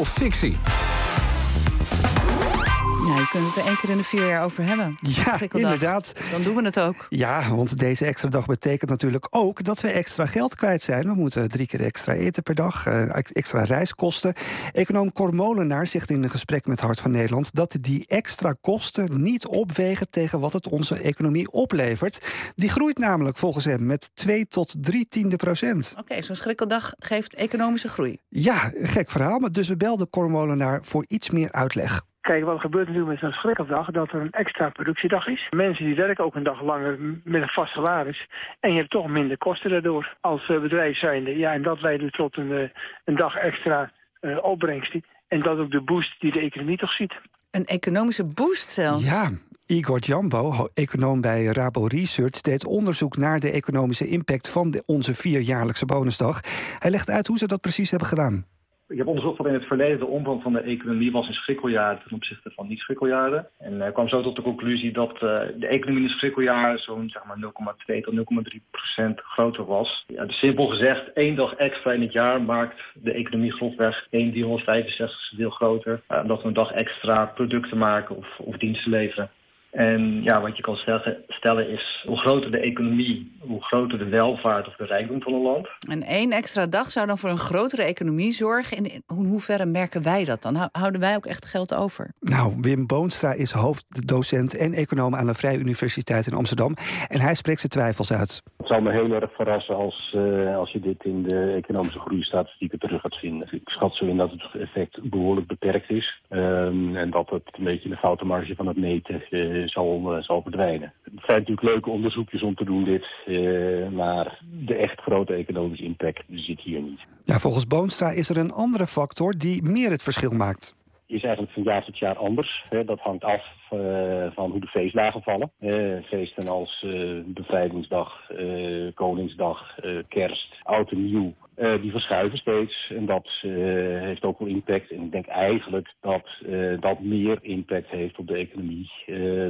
of fictie? Ja, je kunt het er één keer in de vier jaar over hebben. Ja, inderdaad. Dan doen we het ook. Ja, want deze extra dag betekent natuurlijk ook dat we extra geld kwijt zijn. We moeten drie keer extra eten per dag, eh, extra reiskosten. Econoom Cor Molenaar zegt in een gesprek met Hart van Nederland... dat die extra kosten niet opwegen tegen wat het onze economie oplevert. Die groeit namelijk volgens hem met 2 tot 3 tiende procent. Oké, zo'n schrikkeldag geeft economische groei. Ja, gek verhaal. Maar dus we belden Cor Molenaar voor iets meer uitleg. Kijk, wat gebeurt natuurlijk met zo'n schrikkeldag? Dat er een extra productiedag is. Mensen die werken ook een dag langer met een vast salaris. En je hebt toch minder kosten daardoor als eh, bedrijf zijnde. Ja, en dat leidt tot een, eh, een dag extra uh, opbrengst. En dat ook de boost die de economie toch ziet. Een economische boost zelfs? Ja, Igor Jambo, econoom bij Rabo Research, deed onderzoek naar de economische impact van de, onze vierjaarlijkse bonusdag. Hij legt uit hoe ze dat precies hebben gedaan. Ik heb onderzocht dat in het verleden de omvang van de economie was in schrikkeljaren ten opzichte van niet-schrikkeljaren. En uh, kwam zo tot de conclusie dat uh, de economie in een schrikkeljaar zo'n zeg maar 0,2 tot 0,3 procent groter was. Ja, dus simpel gezegd, één dag extra in het jaar maakt de economie grofweg 1 365 deel groter. Uh, omdat we een dag extra producten maken of, of diensten leveren. En ja, wat je kan stellen is, hoe groter de economie, hoe groter de welvaart of de rijkdom van een land. En één extra dag zou dan voor een grotere economie zorgen. In hoeverre merken wij dat dan? Houden wij ook echt geld over? Nou, Wim Boonstra is hoofddocent en econoom aan de Vrije Universiteit in Amsterdam. En hij spreekt zijn twijfels uit. Het zal me heel erg verrassen als, uh, als je dit in de economische groeistatistieken terug gaat vinden. Schat zo in dat het effect behoorlijk beperkt is. Um, en dat het een beetje de foute marge van het meten uh, zal, uh, zal verdwijnen. Het zijn natuurlijk leuke onderzoekjes om te doen dit. maar de echt grote economische impact zit hier niet. Ja, volgens Boonstra is er een andere factor die meer het verschil maakt is eigenlijk van jaar tot jaar anders. Dat hangt af van hoe de feestdagen vallen. Feesten als Bevrijdingsdag, Koningsdag, Kerst, Oud en Nieuw uh, die verschuiven steeds. En dat uh, heeft ook wel impact. En ik denk eigenlijk dat uh, dat meer impact heeft op de economie...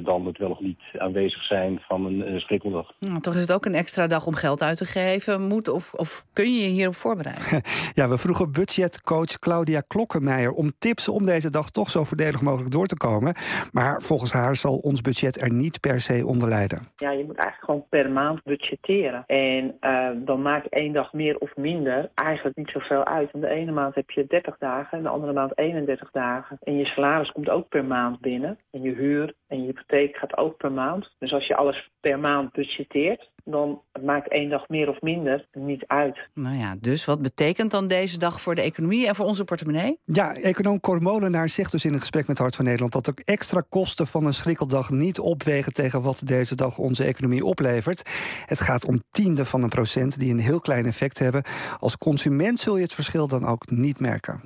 dan het wel of niet aanwezig zijn van een schrikkeldag. Nou, toch is het ook een extra dag om geld uit te geven. Moet of, of kun je je hierop voorbereiden? ja, we vroegen budgetcoach Claudia Klokkenmeijer... om tips om deze dag toch zo voordelig mogelijk door te komen. Maar volgens haar zal ons budget er niet per se onder lijden. Ja, je moet eigenlijk gewoon per maand budgetteren. En dan maakt één dag meer of minder eigenlijk niet zoveel uit. Want de ene maand heb je 30 dagen en de andere maand 31 dagen. En je salaris komt ook per maand binnen. En je huur en je hypotheek gaat ook per maand. Dus als je alles per maand budgetteert, dan maakt één dag meer of minder niet uit. Nou ja, dus wat betekent dan deze dag voor de economie en voor onze portemonnee? Ja, econoom Cor Molenaar zegt dus in een gesprek met Hart van Nederland... dat ook extra kosten van een schrikkeldag niet opwegen... tegen wat deze dag onze economie oplevert. Het gaat om tienden van een procent die een heel klein effect hebben. Als consument zul je het verschil dan ook niet merken.